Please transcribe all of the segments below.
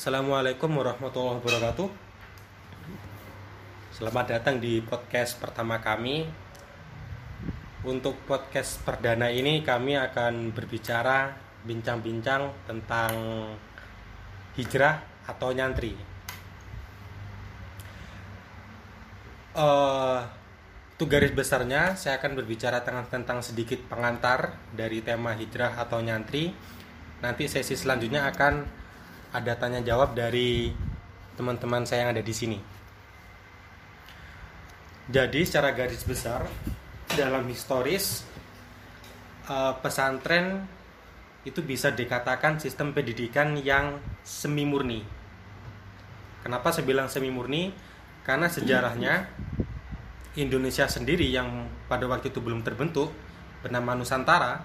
Assalamualaikum warahmatullahi wabarakatuh. Selamat datang di podcast pertama kami. Untuk podcast perdana ini kami akan berbicara bincang-bincang tentang hijrah atau nyantri. Uh, itu garis besarnya saya akan berbicara tentang, tentang sedikit pengantar dari tema hijrah atau nyantri. Nanti sesi selanjutnya akan ada tanya jawab dari teman-teman saya yang ada di sini. Jadi secara garis besar dalam historis uh, pesantren itu bisa dikatakan sistem pendidikan yang semi murni. Kenapa saya bilang semi murni? Karena sejarahnya Indonesia sendiri yang pada waktu itu belum terbentuk bernama Nusantara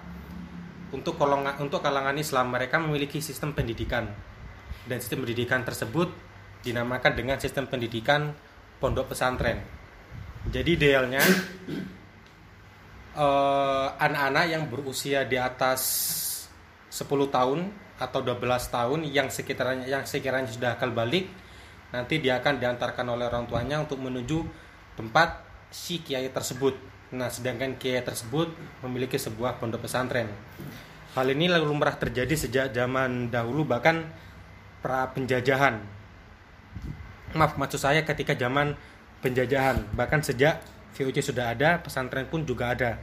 untuk untuk kalangan Islam mereka memiliki sistem pendidikan dan sistem pendidikan tersebut dinamakan dengan sistem pendidikan pondok pesantren. Jadi idealnya uh, anak-anak yang berusia di atas 10 tahun atau 12 tahun yang sekiranya yang sekiranya sudah akal balik nanti dia akan diantarkan oleh orang tuanya untuk menuju tempat si kiai tersebut. Nah, sedangkan kiai tersebut memiliki sebuah pondok pesantren. Hal ini lalu lumrah terjadi sejak zaman dahulu bahkan pra penjajahan. Maaf, maksud saya ketika zaman penjajahan, bahkan sejak VOC sudah ada, pesantren pun juga ada.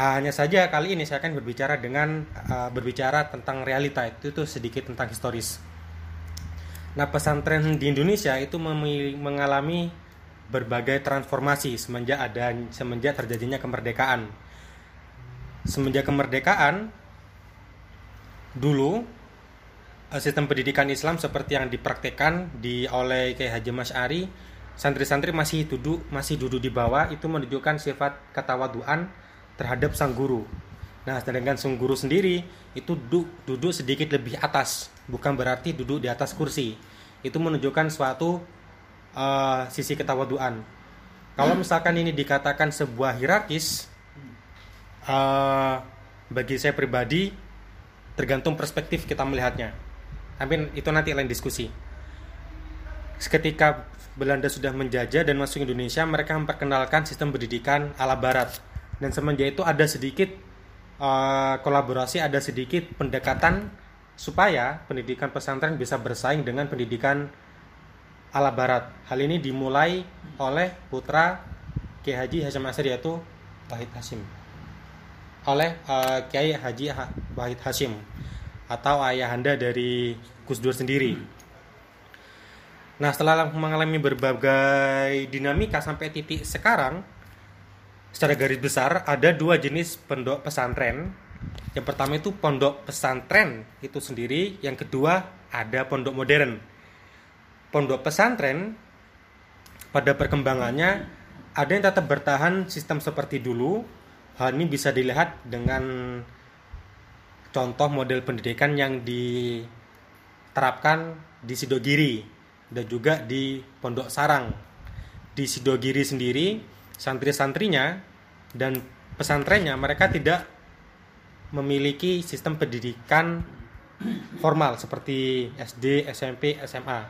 Hanya saja kali ini saya akan berbicara dengan uh, berbicara tentang realita itu itu sedikit tentang historis. Nah, pesantren di Indonesia itu mengalami berbagai transformasi semenjak ada semenjak terjadinya kemerdekaan. Semenjak kemerdekaan dulu sistem pendidikan Islam seperti yang dipraktekkan di oleh Kiai Haji Mas Ari santri-santri masih duduk masih duduk di bawah itu menunjukkan sifat ketawaduan terhadap sang guru. Nah, sedangkan sang guru sendiri itu duduk, duduk sedikit lebih atas, bukan berarti duduk di atas kursi. Itu menunjukkan suatu uh, sisi ketawaduan. Kalau misalkan ini dikatakan sebuah hierarkis, uh, bagi saya pribadi tergantung perspektif kita melihatnya. Tapi itu nanti lain diskusi. Ketika Belanda sudah menjajah dan masuk Indonesia, mereka memperkenalkan sistem pendidikan ala Barat. Dan semenjak itu ada sedikit uh, kolaborasi, ada sedikit pendekatan supaya pendidikan pesantren bisa bersaing dengan pendidikan ala Barat. Hal ini dimulai oleh putra Kiai Haji Hasyim Asri yaitu Wahid Hasim. Oleh uh, Kiai Haji Wahid Hasim atau ayahanda dari Gus Dur sendiri. Nah, setelah mengalami berbagai dinamika sampai titik sekarang, secara garis besar ada dua jenis pondok pesantren. Yang pertama itu pondok pesantren itu sendiri, yang kedua ada pondok modern. Pondok pesantren pada perkembangannya ada yang tetap bertahan sistem seperti dulu. Hal ini bisa dilihat dengan contoh model pendidikan yang diterapkan di Sidogiri dan juga di Pondok Sarang. Di Sidogiri sendiri, santri-santrinya dan pesantrennya mereka tidak memiliki sistem pendidikan formal seperti SD, SMP, SMA.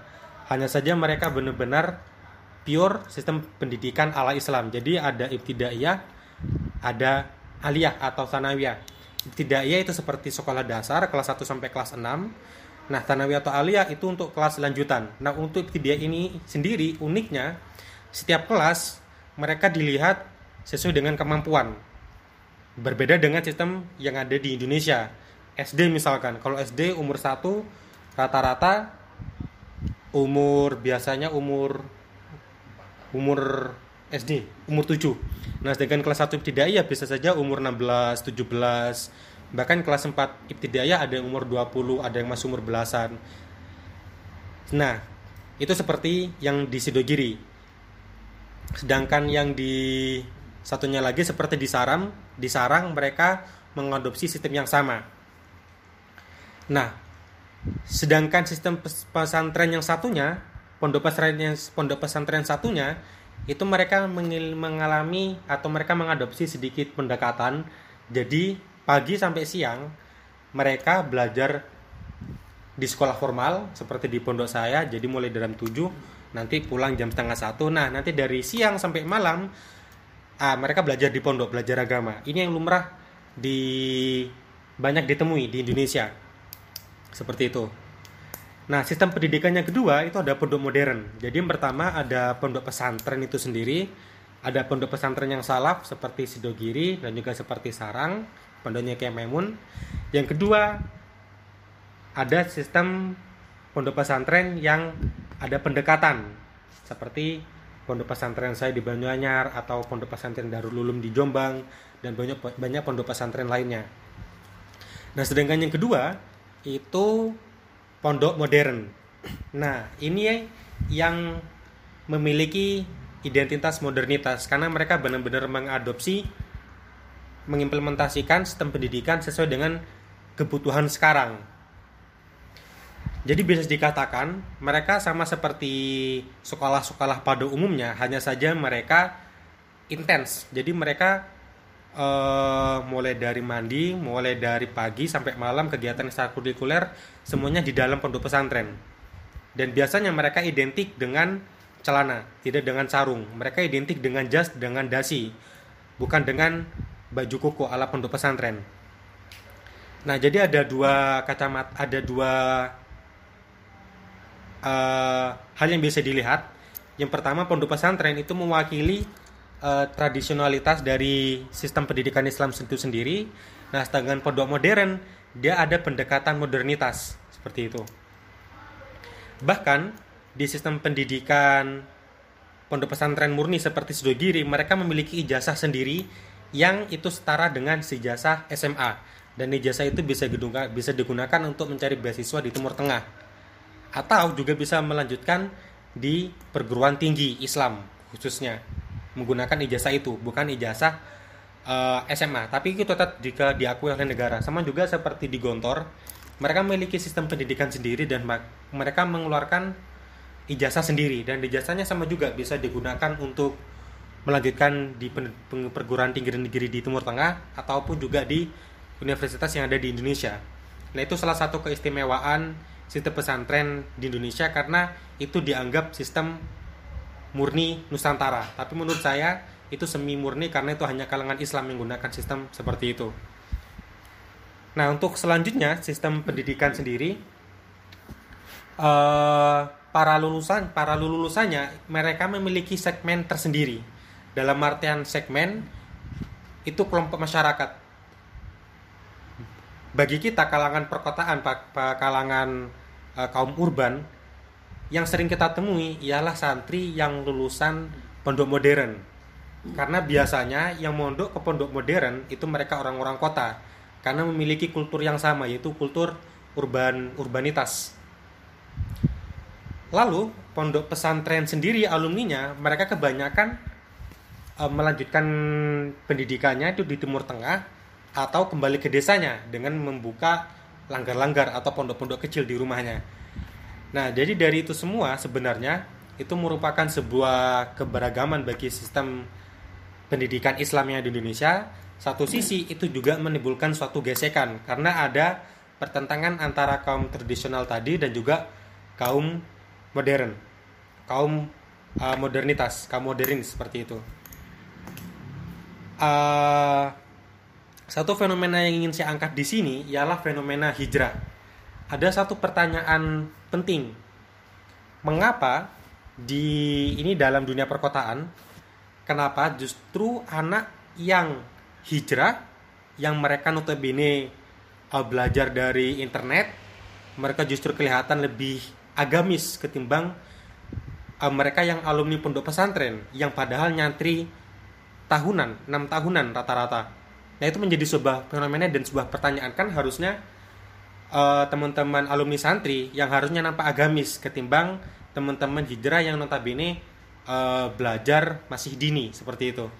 Hanya saja mereka benar-benar pure sistem pendidikan ala Islam. Jadi ada ibtidaiyah, ada aliyah atau sanawiyah. Ibtidaiyah itu seperti sekolah dasar kelas 1 sampai kelas 6 Nah, Tanawiyah atau Aliyah itu untuk kelas lanjutan. Nah, untuk ibtidaiyah ini sendiri uniknya setiap kelas mereka dilihat sesuai dengan kemampuan. Berbeda dengan sistem yang ada di Indonesia. SD misalkan, kalau SD umur 1 rata-rata umur biasanya umur umur SD, umur 7. Nah, sedangkan kelas 1 ibtidaiyah bisa saja umur 16, 17, bahkan kelas 4 ibtidaiyah ada yang umur 20 ada yang masih umur belasan. Nah itu seperti yang di Sidogiri. Sedangkan yang di satunya lagi seperti di Saram di Sarang mereka mengadopsi sistem yang sama. Nah sedangkan sistem pesantren yang satunya pondok pesantren yang pondok pesantren satunya itu mereka mengalami atau mereka mengadopsi sedikit pendekatan. Jadi pagi sampai siang mereka belajar di sekolah formal seperti di pondok saya. Jadi mulai dari jam 7 nanti pulang jam setengah satu. Nah nanti dari siang sampai malam ah, mereka belajar di pondok belajar agama. Ini yang lumrah di banyak ditemui di Indonesia. Seperti itu nah sistem pendidikan yang kedua itu ada pondok modern jadi yang pertama ada pondok pesantren itu sendiri ada pondok pesantren yang salaf seperti Sidogiri dan juga seperti Sarang pondoknya Kememun yang kedua ada sistem pondok pesantren yang ada pendekatan seperti pondok pesantren saya di Banyuanyar atau pondok pesantren Darul Ulum di Jombang dan banyak banyak pondok pesantren lainnya. Nah, sedangkan yang kedua itu pondok modern. Nah, ini yang memiliki identitas modernitas karena mereka benar-benar mengadopsi mengimplementasikan sistem pendidikan sesuai dengan kebutuhan sekarang jadi bisa dikatakan mereka sama seperti sekolah-sekolah pada umumnya, hanya saja mereka intens. Jadi mereka uh, mulai dari mandi, mulai dari pagi sampai malam kegiatan ekstrakurikuler semuanya di dalam pondok pesantren. Dan biasanya mereka identik dengan celana, tidak dengan sarung. Mereka identik dengan jas, dengan dasi, bukan dengan baju koko ala pondok pesantren. Nah, jadi ada dua kacamata, ada dua uh, hal yang bisa dilihat. Yang pertama, pondok pesantren itu mewakili uh, tradisionalitas dari sistem pendidikan Islam itu sendiri. Nah, sedangkan pondok modern dia ada pendekatan modernitas seperti itu. Bahkan di sistem pendidikan pondok pesantren murni seperti Sudogiri, mereka memiliki ijazah sendiri yang itu setara dengan ijazah SMA dan ijazah itu bisa bisa digunakan untuk mencari beasiswa di Timur Tengah atau juga bisa melanjutkan di perguruan tinggi Islam khususnya menggunakan ijazah itu bukan ijazah uh, eh, SMA tapi itu tetap jika diakui oleh negara. Sama juga seperti di Gontor mereka memiliki sistem pendidikan sendiri dan mereka mengeluarkan ijazah sendiri. Dan ijazahnya sama juga bisa digunakan untuk melanjutkan di perguruan tinggi negeri di Timur Tengah ataupun juga di universitas yang ada di Indonesia. Nah itu salah satu keistimewaan sistem pesantren di Indonesia karena itu dianggap sistem murni Nusantara. Tapi menurut saya itu semi murni karena itu hanya kalangan Islam yang menggunakan sistem seperti itu. Nah untuk selanjutnya sistem pendidikan sendiri uh, para lulusan para lulusannya mereka memiliki segmen tersendiri. Dalam artian segmen itu kelompok masyarakat bagi kita kalangan perkotaan, kalangan uh, kaum urban, yang sering kita temui ialah santri yang lulusan pondok modern. Karena biasanya yang mondok ke pondok modern itu mereka orang-orang kota karena memiliki kultur yang sama yaitu kultur urban urbanitas. Lalu pondok pesantren sendiri alumninya mereka kebanyakan uh, melanjutkan pendidikannya itu di Timur Tengah atau kembali ke desanya dengan membuka langgar-langgar atau pondok-pondok kecil di rumahnya. Nah, jadi dari itu semua sebenarnya itu merupakan sebuah keberagaman bagi sistem pendidikan Islamnya di Indonesia. Satu sisi itu juga menimbulkan suatu gesekan karena ada pertentangan antara kaum tradisional tadi dan juga kaum modern, kaum uh, modernitas, kaum modern seperti itu. Uh, satu fenomena yang ingin saya angkat di sini ialah fenomena hijrah. Ada satu pertanyaan penting. Mengapa di ini dalam dunia perkotaan kenapa justru anak yang hijrah yang mereka notabene uh, belajar dari internet mereka justru kelihatan lebih agamis ketimbang uh, mereka yang alumni pondok pesantren yang padahal nyantri tahunan, enam tahunan rata-rata Nah itu menjadi sebuah fenomena dan sebuah pertanyaan kan harusnya uh, teman-teman alumni santri yang harusnya nampak agamis ketimbang teman-teman hijrah yang notabene uh, belajar masih dini seperti itu.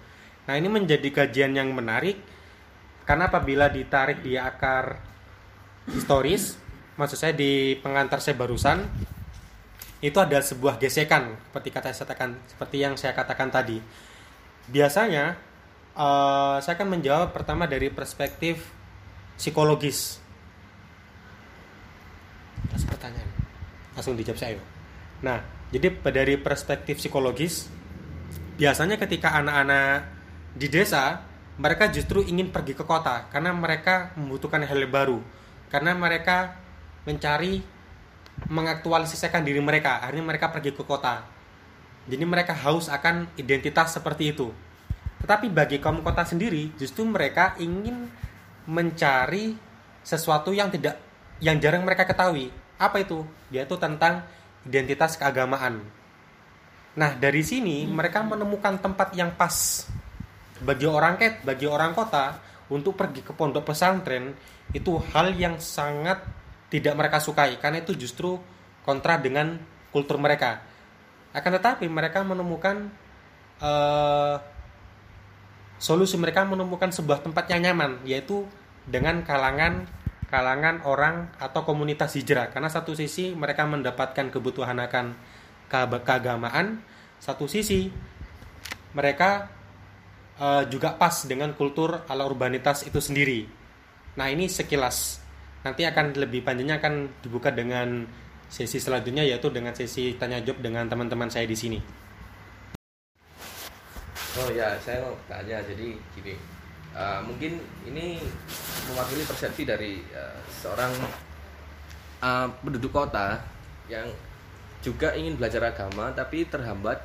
Nah ini menjadi kajian yang menarik karena apabila ditarik di akar historis, maksud saya di pengantar saya barusan itu ada sebuah gesekan seperti kata saya katakan seperti yang saya katakan tadi. Biasanya uh, saya akan menjawab pertama dari perspektif psikologis. Atas pertanyaan. Langsung dijawab saya nah jadi dari perspektif psikologis biasanya ketika anak-anak di desa mereka justru ingin pergi ke kota karena mereka membutuhkan hal baru. Karena mereka mencari mengaktualisasikan diri mereka. Akhirnya mereka pergi ke kota. Jadi mereka haus akan identitas seperti itu. Tetapi bagi kaum kota sendiri justru mereka ingin mencari sesuatu yang tidak yang jarang mereka ketahui apa itu? Yaitu tentang identitas keagamaan. Nah dari sini mereka menemukan tempat yang pas bagi orang ket bagi orang kota untuk pergi ke pondok pesantren itu hal yang sangat tidak mereka sukai karena itu justru kontra dengan kultur mereka. Akan tetapi mereka menemukan uh, solusi mereka menemukan sebuah tempat yang nyaman yaitu dengan kalangan kalangan orang atau komunitas hijrah. Karena satu sisi mereka mendapatkan kebutuhan akan keagamaan satu sisi mereka uh, juga pas dengan kultur ala urbanitas itu sendiri. Nah ini sekilas. Nanti akan lebih panjangnya akan dibuka dengan sesi selanjutnya yaitu dengan sesi tanya jawab dengan teman-teman saya di sini. Oh ya saya mau tanya jadi gini uh, mungkin ini mewakili persepsi dari uh, seorang uh, penduduk kota yang juga ingin belajar agama tapi terhambat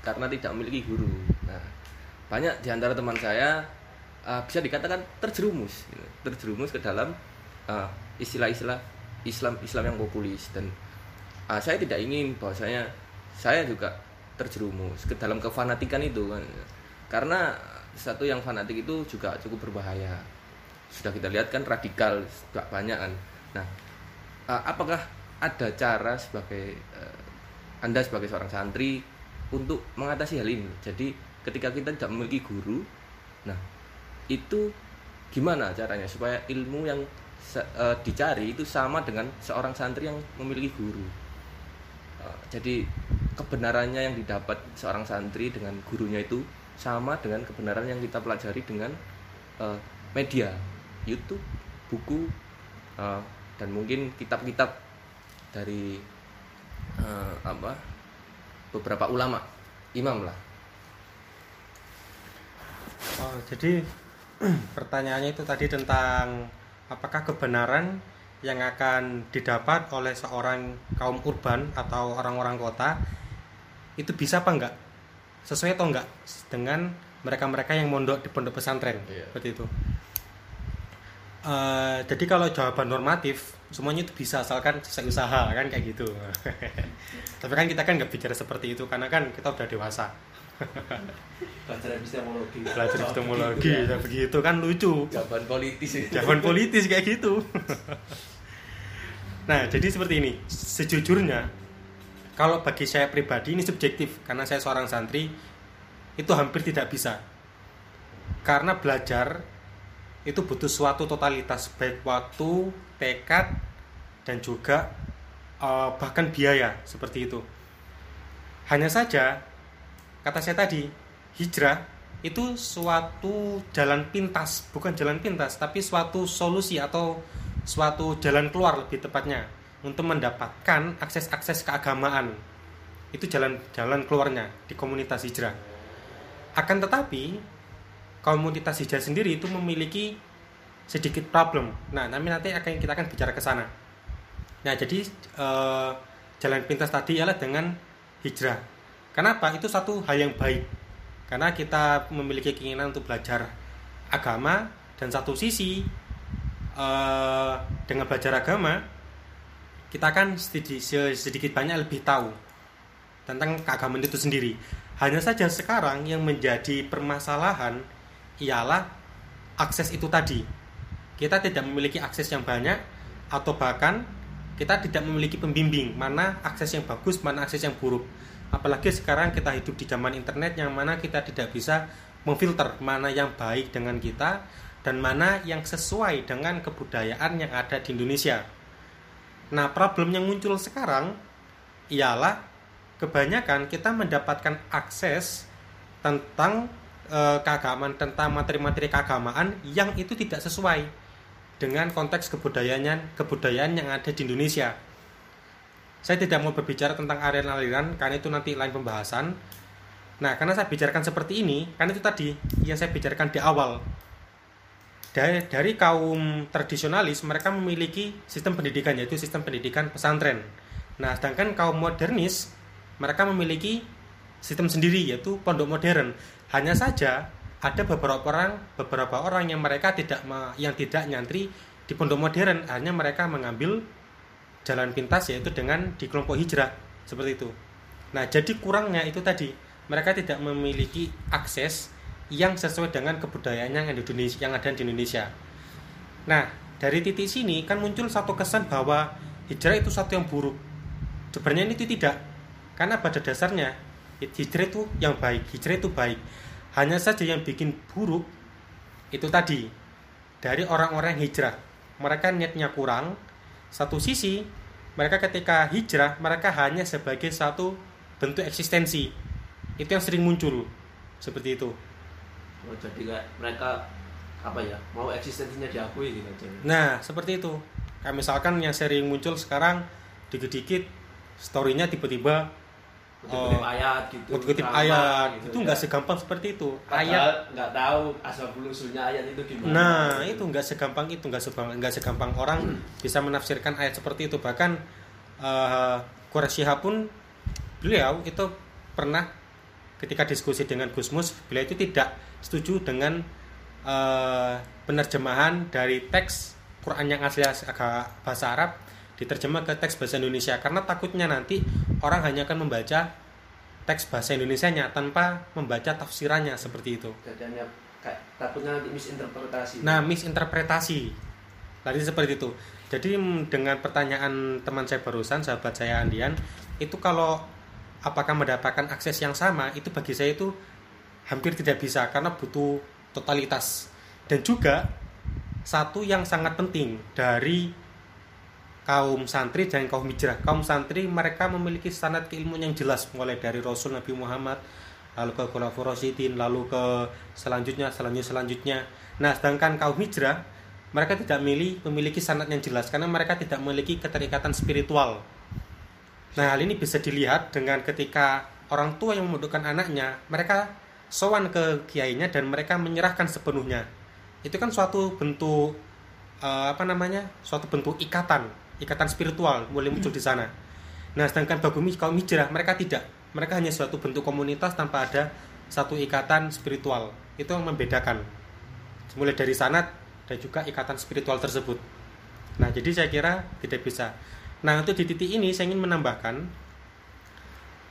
karena tidak memiliki guru. Nah, banyak di antara teman saya uh, bisa dikatakan terjerumus, gitu. terjerumus ke dalam istilah-istilah uh, Islam Islam yang populis dan uh, saya tidak ingin bahwasanya saya juga terjerumus ke dalam kefanatikan itu kan karena satu yang fanatik itu juga cukup berbahaya. Sudah kita lihat kan radikal tidak banyak kan. Nah uh, apakah ada cara sebagai uh, anda sebagai seorang santri untuk mengatasi hal ini? Jadi ketika kita tidak memiliki guru nah itu gimana caranya supaya ilmu yang uh, dicari itu sama dengan seorang santri yang memiliki guru? Jadi kebenarannya yang didapat seorang santri dengan gurunya itu sama dengan kebenaran yang kita pelajari dengan uh, media YouTube, buku uh, dan mungkin kitab-kitab dari uh, apa beberapa ulama imam lah. Oh, jadi pertanyaannya itu tadi tentang apakah kebenaran yang akan didapat oleh seorang kaum urban atau orang-orang kota itu bisa apa enggak sesuai atau enggak dengan mereka-mereka yang mondok di pondok pesantren yeah. seperti itu. Uh, jadi kalau jawaban normatif semuanya itu bisa asalkan sesuai usaha kan kayak gitu. Tapi kan kita kan nggak bicara seperti itu karena kan kita udah dewasa. Belajar epistemologi. Belajar epistemologi ya. begitu kan lucu. Jawaban politis. Jawaban politis kayak gitu. nah jadi seperti ini. Sejujurnya kalau bagi saya pribadi ini subjektif. Karena saya seorang santri itu hampir tidak bisa. Karena belajar itu butuh suatu totalitas baik waktu tekad dan juga uh, bahkan biaya seperti itu. Hanya saja kata saya tadi hijrah itu suatu jalan pintas bukan jalan pintas tapi suatu solusi atau suatu jalan keluar lebih tepatnya untuk mendapatkan akses-akses keagamaan. Itu jalan-jalan keluarnya di komunitas hijrah. Akan tetapi komunitas hijrah sendiri itu memiliki sedikit problem. Nah nanti nanti akan kita akan bicara ke sana. Nah jadi eh, jalan pintas tadi adalah dengan hijrah. Kenapa? Itu satu hal yang baik. Karena kita memiliki keinginan untuk belajar agama dan satu sisi eh, dengan belajar agama kita kan sedikit, banyak lebih tahu tentang keagamaan itu sendiri. Hanya saja sekarang yang menjadi permasalahan ialah akses itu tadi. Kita tidak memiliki akses yang banyak atau bahkan kita tidak memiliki pembimbing mana akses yang bagus, mana akses yang buruk. Apalagi sekarang kita hidup di zaman internet yang mana kita tidak bisa memfilter mana yang baik dengan kita dan mana yang sesuai dengan kebudayaan yang ada di Indonesia. Nah, problem yang muncul sekarang ialah kebanyakan kita mendapatkan akses tentang e, keagamaan, tentang materi-materi keagamaan yang itu tidak sesuai dengan konteks kebudayaan kebudayaan yang ada di Indonesia. saya tidak mau berbicara tentang aliran-aliran karena itu nanti lain pembahasan. Nah, karena saya bicarakan seperti ini, karena itu tadi yang saya bicarakan di awal. Dari, dari kaum tradisionalis, mereka memiliki sistem pendidikan, yaitu sistem pendidikan pesantren. Nah, sedangkan kaum modernis, mereka memiliki sistem sendiri, yaitu pondok modern. Hanya saja ada beberapa orang, beberapa orang yang mereka tidak yang tidak nyantri di pondok modern, hanya mereka mengambil jalan pintas yaitu dengan di kelompok hijrah seperti itu. Nah, jadi kurangnya itu tadi mereka tidak memiliki akses yang sesuai dengan kebudayaan yang, Indonesia, yang ada di Indonesia. Nah, dari titik sini kan muncul satu kesan bahwa hijrah itu satu yang buruk. Sebenarnya itu tidak. Karena pada dasarnya hijrah itu yang baik, hijrah itu baik. Hanya saja yang bikin buruk itu tadi dari orang-orang hijrah. Mereka niatnya kurang, satu sisi mereka ketika hijrah mereka hanya sebagai satu bentuk eksistensi itu yang sering muncul seperti itu oh, jadi kayak mereka apa ya mau eksistensinya diakui gitu aja. Nah seperti itu. Kayak misalkan yang sering muncul sekarang dikit-dikit storynya tiba-tiba kutip-kutip oh, ayat gitu kutip-kutip ayat. gitu, itu nggak ya. segampang seperti itu. Padahal ayat. nggak tahu asal usulnya ayat itu gimana nah itu nggak segampang itu nggak segampang nggak segampang orang hmm. bisa menafsirkan ayat seperti itu. Bahkan uh, Quraisy pun beliau itu pernah ketika diskusi dengan Gusmus beliau itu tidak setuju dengan uh, penerjemahan dari teks Quran yang asli agak bahasa Arab diterjemah ke teks bahasa Indonesia karena takutnya nanti orang hanya akan membaca teks bahasa Indonesia-nya tanpa membaca tafsirannya seperti itu. Jadi hanya kayak takutnya nanti misinterpretasi. Nah, misinterpretasi. Tadi seperti itu. Jadi dengan pertanyaan teman saya barusan, sahabat saya Andian, itu kalau apakah mendapatkan akses yang sama, itu bagi saya itu hampir tidak bisa karena butuh totalitas. Dan juga satu yang sangat penting dari kaum santri dan kaum hijrah. Kaum santri mereka memiliki standar keilmuan yang jelas mulai dari Rasul Nabi Muhammad lalu ke Khulafaur lalu ke selanjutnya selanjutnya selanjutnya. Nah, sedangkan kaum hijrah mereka tidak milih memiliki sanad yang jelas karena mereka tidak memiliki keterikatan spiritual. Nah, hal ini bisa dilihat dengan ketika orang tua yang membutuhkan anaknya, mereka sowan ke kiainya dan mereka menyerahkan sepenuhnya. Itu kan suatu bentuk uh, apa namanya? suatu bentuk ikatan ikatan spiritual mulai muncul di sana. Nah, sedangkan bagi kaum hijrah mereka tidak. Mereka hanya suatu bentuk komunitas tanpa ada satu ikatan spiritual. Itu yang membedakan. Mulai dari sana dan juga ikatan spiritual tersebut. Nah, jadi saya kira tidak bisa. Nah, untuk di titik ini saya ingin menambahkan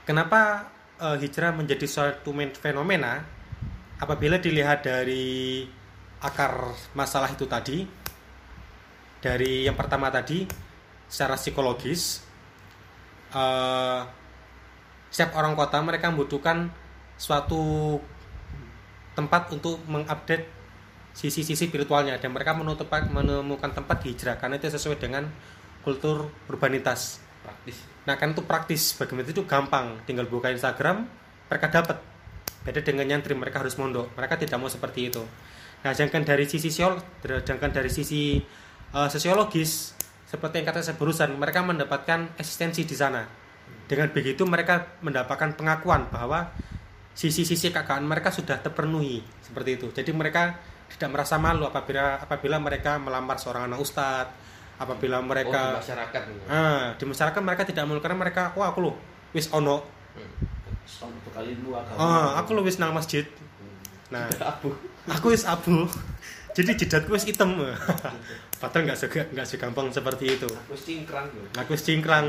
kenapa uh, hijrah menjadi suatu fenomena apabila dilihat dari akar masalah itu tadi dari yang pertama tadi secara psikologis uh, setiap orang kota mereka membutuhkan suatu tempat untuk mengupdate sisi-sisi spiritualnya dan mereka menemukan tempat hijrah karena itu sesuai dengan kultur urbanitas. Praktis. Nah kan itu praktis. Bagaimana itu gampang. Tinggal buka Instagram mereka dapat. Beda dengan nyantri mereka harus mondok. Mereka tidak mau seperti itu. Nah jangan dari sisi sosial jangan dari sisi uh, sosiologis seperti yang kata saya barusan, mereka mendapatkan eksistensi di sana. Dengan begitu mereka mendapatkan pengakuan bahwa sisi-sisi kakak mereka sudah terpenuhi. Seperti itu. Jadi mereka tidak merasa malu apabila apabila mereka melamar seorang anak ustadz, apabila mereka oh, di masyarakat. Ah, di masyarakat mereka tidak malu karena mereka, wah aku loh wis ono. Hmm. Ah, aku loh wis nang masjid. Nah, aku wis abu. Jadi jidatku wis hitam. Padahal nggak sega, nggak segampang seperti itu. Aku cingkrang. Aku cingkrang.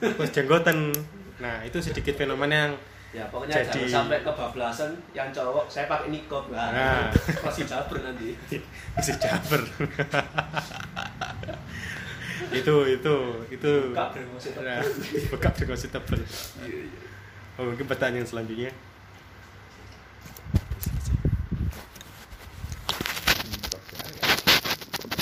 Aku jenggoten. Nah itu sedikit fenomena yang ya pokoknya jadi sampai kebablasan yang cowok saya pakai nikob nah, nah. masih jaber nanti masih jaber itu itu itu. Buka dengan nah, buka dengan tebel. Oh, mungkin pertanyaan selanjutnya